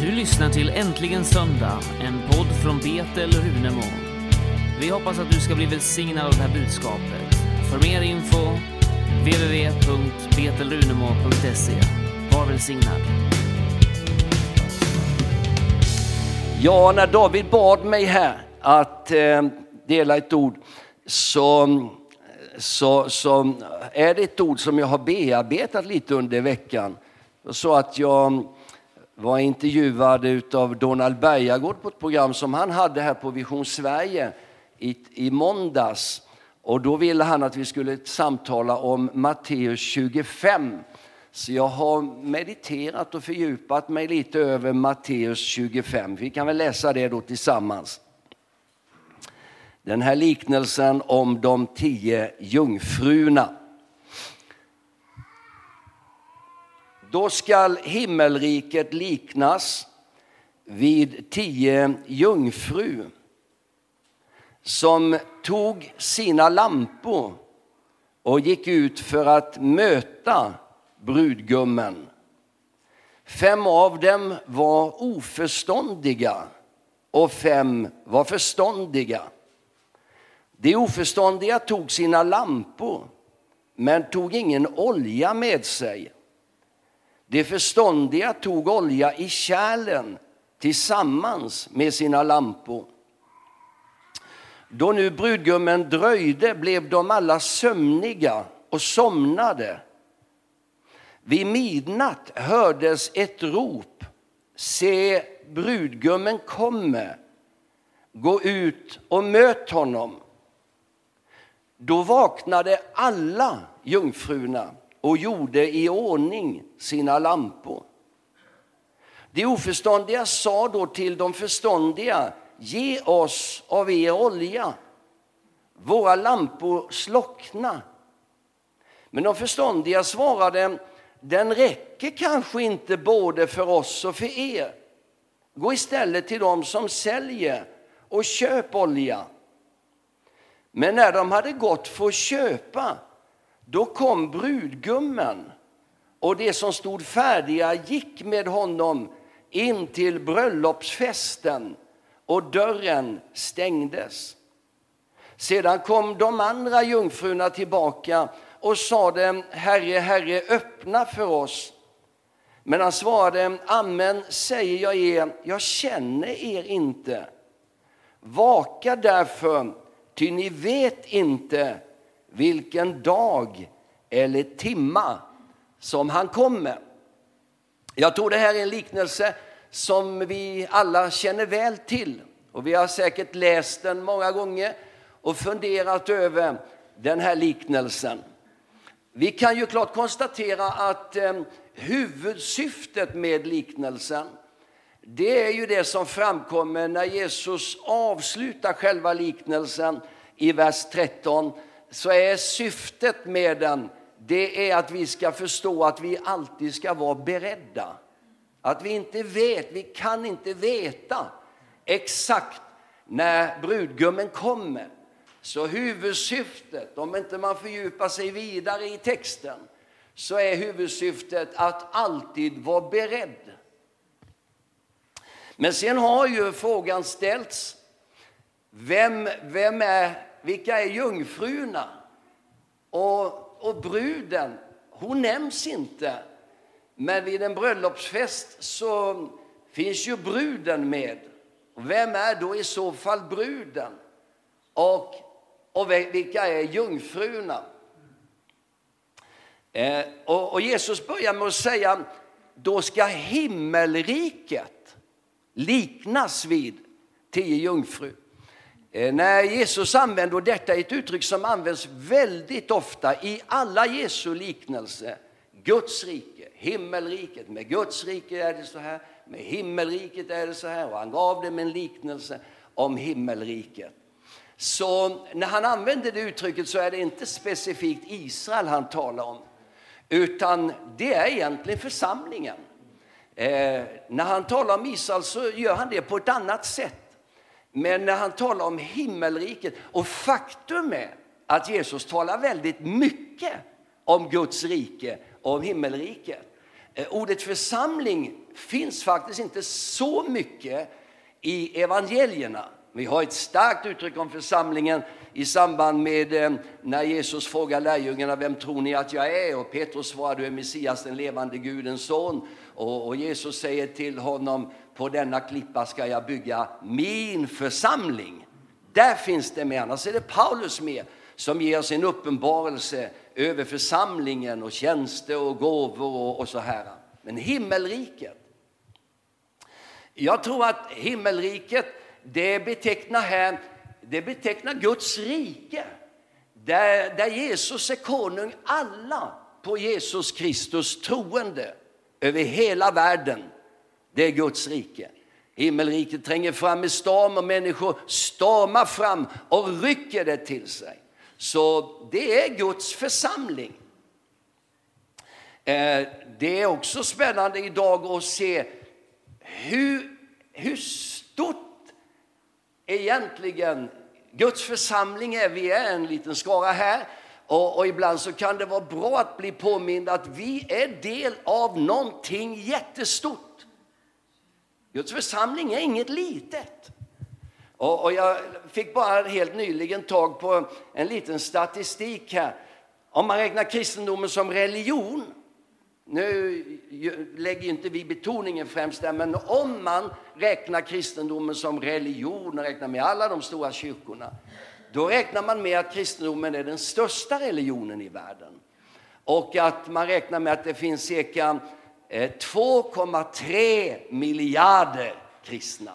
Du lyssnar till Äntligen söndag, en podd från Betel Runemo. Vi hoppas att du ska bli välsignad av det här budskapet. För mer info www.betelrunemo.se. Var välsignad. Ja, när David bad mig här att eh, dela ett ord så, så, så är det ett ord som jag har bearbetat lite under veckan. Så att jag var intervjuad av Donald Bergagård på ett program som han hade här på Vision Sverige i, i måndags. Och då ville han att vi skulle samtala om Matteus 25. Så jag har mediterat och fördjupat mig lite över Matteus 25. Vi kan väl läsa det då tillsammans. Den här liknelsen om de tio jungfrurna. Då skall himmelriket liknas vid tio jungfru som tog sina lampor och gick ut för att möta brudgummen. Fem av dem var oförståndiga och fem var förståndiga. De oförståndiga tog sina lampor men tog ingen olja med sig. De förståndiga tog olja i kärlen tillsammans med sina lampor. Då nu brudgummen dröjde blev de alla sömniga och somnade. Vid midnatt hördes ett rop. Se, brudgummen kommer. Gå ut och möt honom. Då vaknade alla jungfrurna och gjorde i ordning sina lampor. De oförståndiga sa då till de förståndiga, ge oss av er olja. Våra lampor slockna. Men de förståndiga svarade, den räcker kanske inte både för oss och för er. Gå istället till dem som säljer och köp olja. Men när de hade gått för att köpa då kom brudgummen och de som stod färdiga gick med honom in till bröllopsfesten och dörren stängdes. Sedan kom de andra jungfrurna tillbaka och sade Herre, Herre, öppna för oss. Men han svarade, Amen säger jag er, jag känner er inte. Vaka därför, ty ni vet inte vilken dag eller timma som han kommer. Jag tror det här är en liknelse som vi alla känner väl till. Och Vi har säkert läst den många gånger och funderat över den här liknelsen. Vi kan ju klart konstatera att eh, huvudsyftet med liknelsen det är ju det som framkommer när Jesus avslutar själva liknelsen i vers 13 så är syftet med den det är att vi ska förstå att vi alltid ska vara beredda. Att vi inte vet, vi kan inte veta exakt när brudgummen kommer. Så huvudsyftet, om inte man fördjupar sig vidare i texten, så är huvudsyftet att alltid vara beredd. Men sen har ju frågan ställts, vem, vem är vilka är jungfrurna? Och, och bruden, hon nämns inte. Men vid en bröllopsfest så finns ju bruden med. Vem är då i så fall bruden? Och, och vilka är jungfrurna? Eh, och, och Jesus börjar med att säga, då ska himmelriket liknas vid tio jungfrur. Eh, när Jesus använder detta är ett uttryck som används väldigt ofta i alla Jesu liknelser. Guds rike, himmelriket. Med Guds rike är det så här, med himmelriket är det så här. Och han gav dem en liknelse om himmelriket. Så när han använder det uttrycket så är det inte specifikt Israel han talar om. Utan det är egentligen församlingen. Eh, när han talar om Israel så gör han det på ett annat sätt. Men när han talar om himmelriket, och faktum är att Jesus talar väldigt mycket om Guds rike och om himmelriket. Eh, ordet församling finns faktiskt inte så mycket i evangelierna. Vi har ett starkt uttryck om församlingen i samband med eh, när Jesus frågar lärjungarna vem tror ni att jag är? Och Petrus svarar du är Messias, den levande Gudens son. Och, och Jesus säger till honom på denna klippa ska jag bygga min församling. Där finns det med, annars är det Paulus med som ger sin uppenbarelse över församlingen och tjänster och gåvor och, och så här. Men himmelriket. Jag tror att himmelriket det betecknar här det betecknar Guds rike. Där, där Jesus är konung, alla på Jesus Kristus troende över hela världen. Det är Guds rike. Himmelriket tränger fram i storm och människor stormar fram och rycker det till sig. Så det är Guds församling. Eh, det är också spännande idag att se hur, hur stort egentligen Guds församling är. Vi är en liten skara här och, och, ibland så kan det vara bra att bli påmind att vi är del av någonting jättestort. Guds församling är inget litet. Och, och jag fick bara helt nyligen tag på en liten statistik här. Om man räknar kristendomen som religion nu lägger inte vi betoningen främst där, men om man räknar kristendomen som religion och räknar med alla de stora kyrkorna, då räknar man med att kristendomen är den största religionen i världen. Och att man räknar med att det finns cirka eh, 2,3 miljarder kristna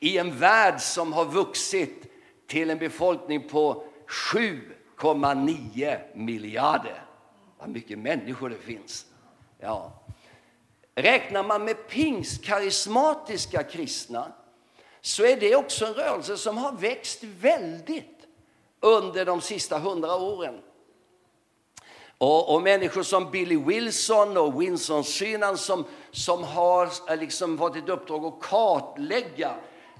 i en värld som har vuxit till en befolkning på 7,9 miljarder. Vad mycket människor det finns. Ja. Räknar man med pingstkarismatiska kristna så är det också en rörelse som har växt väldigt under de sista hundra åren. Och, och, människor som Billy Wilson och Winston Synan som, som har eh, liksom fått ett uppdrag att kartlägga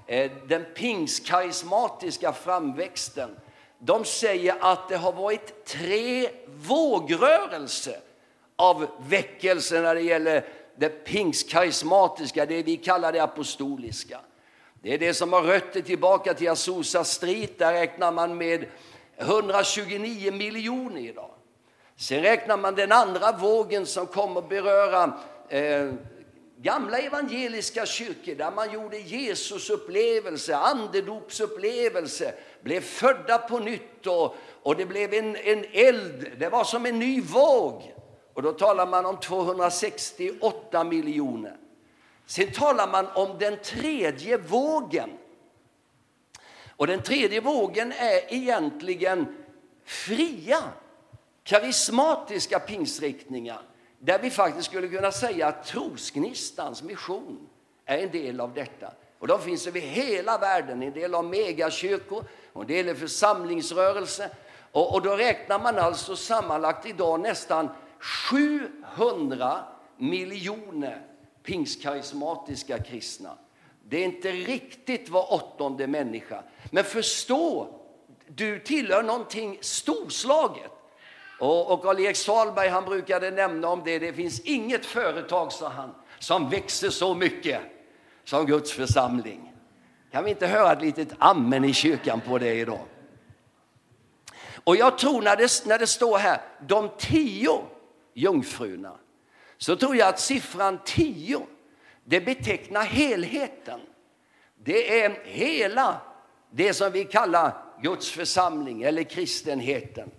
eh, den pingstkarismatiska framväxten de säger att det har varit tre vågrörelser av väckelse när det gäller det pingstkarismatiska, det vi kallar det apostoliska. Det är det som har rötter tillbaka till Azusa Street, där räknar man med 129 miljoner idag. Sen räknar man den andra vågen som kommer beröra eh, gamla evangeliska kyrkor där man gjorde Jesus upplevelse, andedopsupplevelse, blev födda på nytt och, och det blev en, en eld. Det var som en ny våg. Och då talar man om 268 miljoner. Sen talar man om den tredje vågen. Och den tredje vågen är egentligen fria, karismatiska pingstriktningar där vi faktiskt skulle kunna säga att Trosgnistans mission är en del av detta. Och de finns över hela världen, en del av megakyrkor och en del är församlingsrörelse. Och, och då räknar man alltså sammanlagt idag nästan 700 miljoner pingstkarismatiska kristna. Det är inte riktigt var åttonde människa. Men förstå, du tillhör någonting storslaget. Och, och Karl-Erik Salberg han brukade nämna om det, det finns inget företag, sa han, som växer så mycket som Guds församling. Kan vi inte höra ett litet amen i kyrkan på det idag? Och jag tror när det, när det står här, de tio jungfrurna, så tror jag att siffran tio, det betecknar helheten. Det är hela det som vi kallar Guds församling eller kristenheten.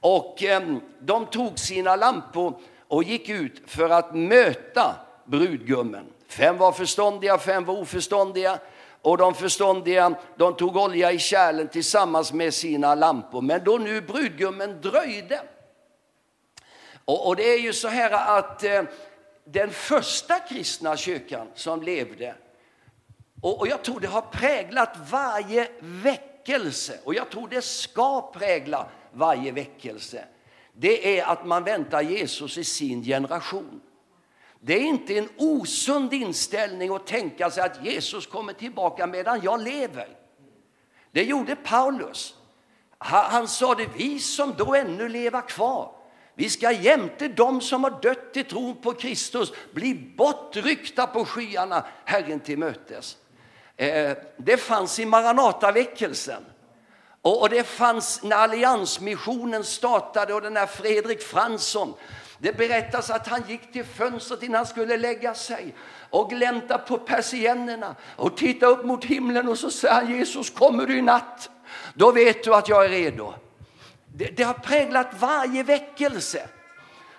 Och eh, de tog sina lampor och gick ut för att möta brudgummen. Fem var förståndiga, fem var oförståndiga. Och de förståndiga de tog olja i kärlen tillsammans med sina lampor. Men då nu brudgummen dröjde. Och, och det är ju så här att eh, den första kristna kyrkan som levde, och, och jag tror det har präglat varje väckelse, och jag tror det ska prägla varje väckelse, det är att man väntar Jesus i sin generation. Det är inte en osund inställning att tänka sig att Jesus kommer tillbaka medan jag lever. Det gjorde Paulus. Han, han sa det, vi som då ännu lever kvar, vi ska jämte dem som har dött i tron på Kristus bli bortryckta på skyarna Herren till mötes. Eh, det fanns i Maranataväckelsen. Och det fanns när alliansmissionen startade och den här Fredrik Fransson. Det berättas att han gick till fönstret innan han skulle lägga sig och glänta på persiennerna och titta upp mot himlen och så säger han Jesus kommer du i natt? Då vet du att jag är redo. Det, det har präglat varje väckelse.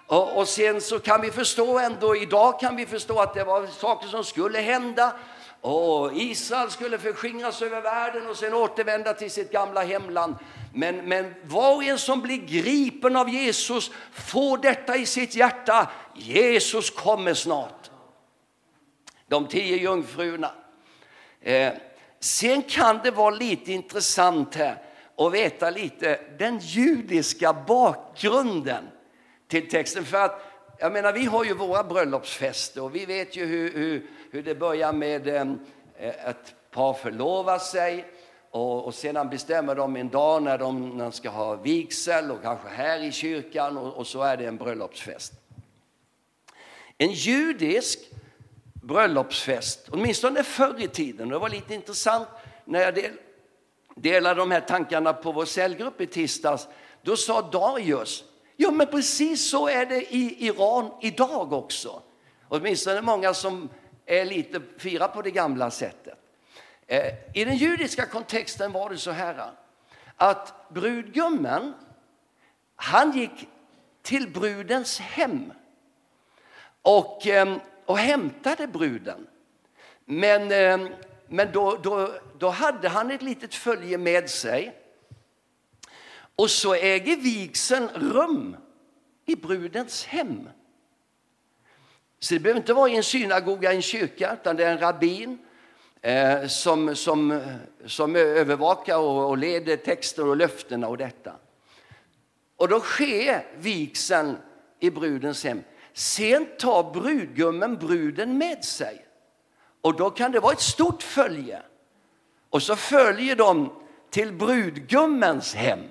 Och, och sen så kan vi förstå ändå, idag kan vi förstå att det var saker som skulle hända. Och Israel skulle förskingras över världen och sen återvända till sitt gamla hemland. Men, men var och en som blir gripen av Jesus får detta i sitt hjärta. Jesus kommer snart. De tio jungfrurna. Eh, sen kan det vara lite intressant här och veta lite den judiska bakgrunden till texten. För att, jag menar, vi har ju våra bröllopsfester och vi vet ju hur, hur, hur det börjar med ehm, eh, ett par förlovar sig och, och, sedan bestämmer de en dag när de, när de ska ha vigsel och kanske här i kyrkan och, och så är det en bröllopsfest. En judisk bröllopsfest, åtminstone förr i tiden, det var lite intressant när jag del, delade de här tankarna på vår cellgrupp i tisdags, då sa Darius, ja men precis så är det i Iran idag också. Åtminstone många som är lite fira på det gamla sättet. Eh, I den judiska kontexten var det så här att brudgummen, han gick till brudens hem och, eh, och hämtade bruden. Men, eh, men då, då, då hade han ett litet följe med sig. Och så äger vigseln rum i brudens hem. Så det behöver inte vara i en synagoga, en kyrka, utan det är en rabbin eh, som, som, som övervakar och, och leder texter och löftena och detta. Och då sker vigseln i brudens hem. Sen tar brudgummen bruden med sig. Och då kan det vara ett stort följe. Och så följer de till brudgummens hem.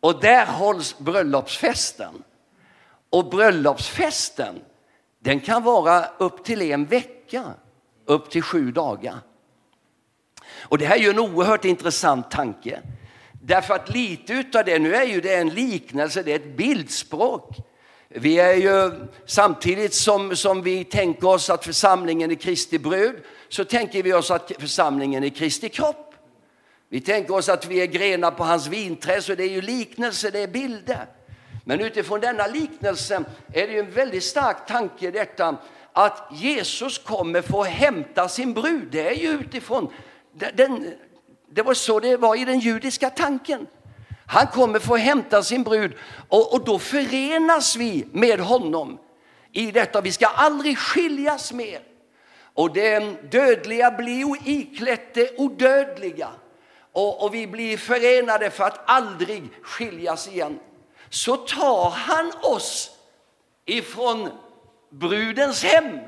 Och där hålls bröllopsfesten. Och bröllopsfesten den kan vara upp till en vecka, upp till sju dagar. Och det här är ju en oerhört intressant tanke. Därför att lite utav det, nu är ju det en liknelse, det är ett bildspråk. Vi är ju samtidigt som, som vi tänker oss att församlingen är Kristi brud, så tänker vi oss att församlingen är Kristi kropp. Vi tänker oss att vi är grenar på hans vinträd, så det är ju liknelse, det är bilder. Men utifrån denna liknelse är det ju en väldigt stark tanke detta att Jesus kommer få hämta sin brud. Det är ju utifrån den, det var så det var i den judiska tanken. Han kommer få hämta sin brud och, och då förenas vi med honom i detta. Vi ska aldrig skiljas mer. Och det dödliga blir iklätt det odödliga. Och, och vi blir förenade för att aldrig skiljas igen så tar han oss ifrån brudens hem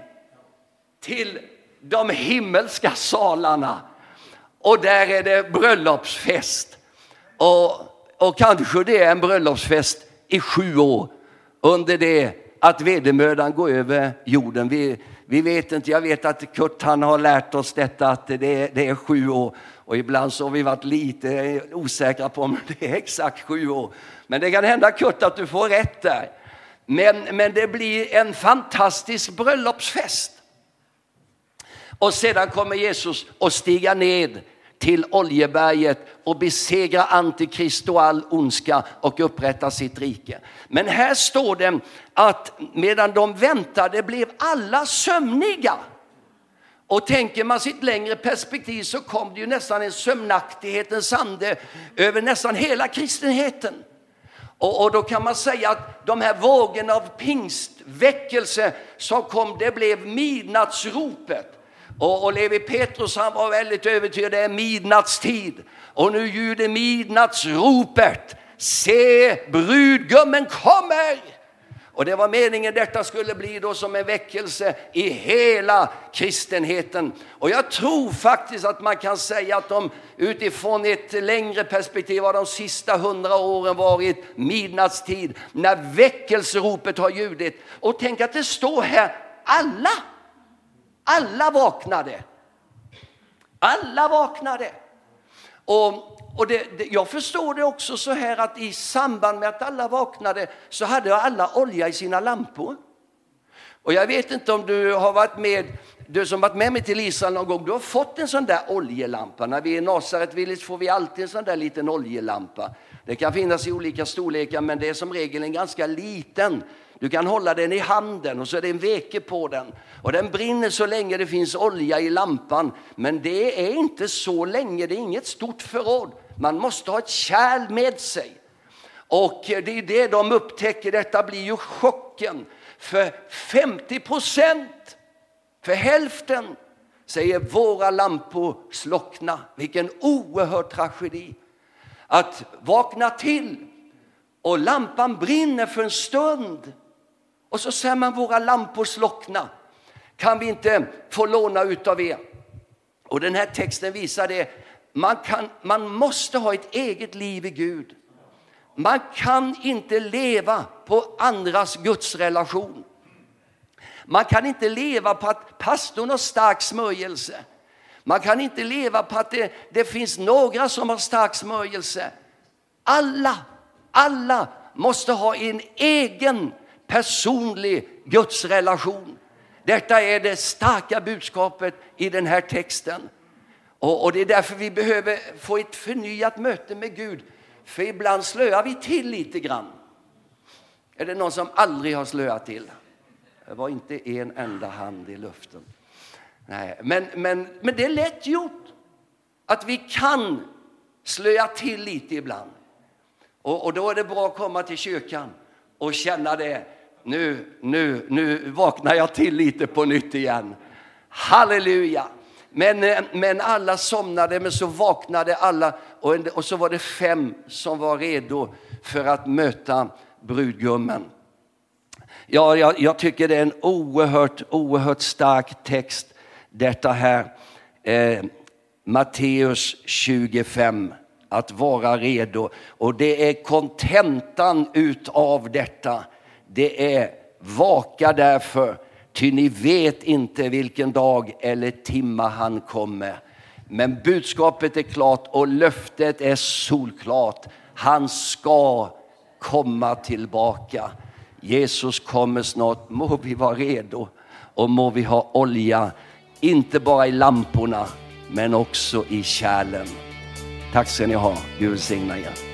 till de himmelska salarna. Och där är det bröllopsfest. Och, och kanske det är en bröllopsfest i sju år under det att vedermödan går över jorden. Vi, vi vet inte, jag vet att Kurt han har lärt oss detta att det är, det är sju år. Och ibland så har vi varit lite osäkra på om det är exakt sju år. Men det kan hända Kurt att du får rätt där. Men, men det blir en fantastisk bröllopsfest. Och sedan kommer Jesus och stiga ned till Oljeberget och besegra Antikrist och all ondska och upprätta sitt rike. Men här står det att medan de väntade blev alla sömniga. Och tänker man sitt längre perspektiv så kom det ju nästan en sömnaktighetens ande över nästan hela kristenheten. Och, och, då kan man säga att de här vågorna av pingstväckelse som kom, det blev midnattsropet. Och, och Levi Petrus han var väldigt övertygad, det är midnattstid. Och nu ljuder midnattsropet. Se, brudgummen kommer! Och det var meningen detta skulle bli då som en väckelse i hela kristenheten. Och jag tror faktiskt att man kan säga att de utifrån ett längre perspektiv har de sista hundra åren varit midnattstid när väckelseropet har ljudit. Och tänk att det står här alla, alla vaknade. Alla vaknade. Och och det, det, jag förstår det också så här att i samband med att alla vaknade så hade alla olja i sina lampor. Och jag vet inte om du har varit med, du som varit med mig till Israel någon gång, du har fått en sån där oljelampa. När vi är i Nasaret Village får vi alltid en sån där liten oljelampa. Det kan finnas i olika storlekar men det är som regel en ganska liten. Du kan hålla den i handen och så är det en veke på den. Och den brinner så länge det finns olja i lampan. Men det är inte så länge, det är inget stort förråd. Man måste ha ett kärl med sig. Och det är det de upptäcker, detta blir ju chocken. För 50 procent, för hälften, säger våra lampor slockna. Vilken oerhörd tragedi. Att vakna till och lampan brinner för en stund och så säger man våra lampor slockna. Kan vi inte få låna utav er? Och den här texten visar det man, kan, man måste ha ett eget liv i Gud. Man kan inte leva på andras gudsrelation. Man kan inte leva på att pastorn har stark smörjelse. Man kan inte leva på att det, det finns några som har stark smörjelse. Alla, alla måste ha en egen personlig gudsrelation. Detta är det starka budskapet i den här texten. Och, och, det är därför vi behöver få ett förnyat möte med Gud. För ibland slöar vi till lite grann. Är det någon som aldrig har slöat till? Det var inte en enda hand i luften. Nej, men, men, men det är lätt gjort att vi kan slöa till lite ibland. Och, och då är det bra att komma till kyrkan och känna det. Nu, nu, nu vaknar jag till lite på nytt igen. Halleluja! Men, eh, men alla somnade, men så vaknade alla och, och så var det fem som var redo för att möta brudgummen. Ja, jag, jag tycker det är en oerhört, oerhört stark text detta här. Eh, Matteus 25, att vara redo. Och det är kontentan utav detta. Det är vaka därför Ty ni vet inte vilken dag eller timma han kommer. Men budskapet är klart och löftet är solklart. Han ska komma tillbaka. Jesus kommer snart. Må vi vara redo och må vi ha olja, inte bara i lamporna men också i kärlen. Tack ska ni ha. Gud välsigna er.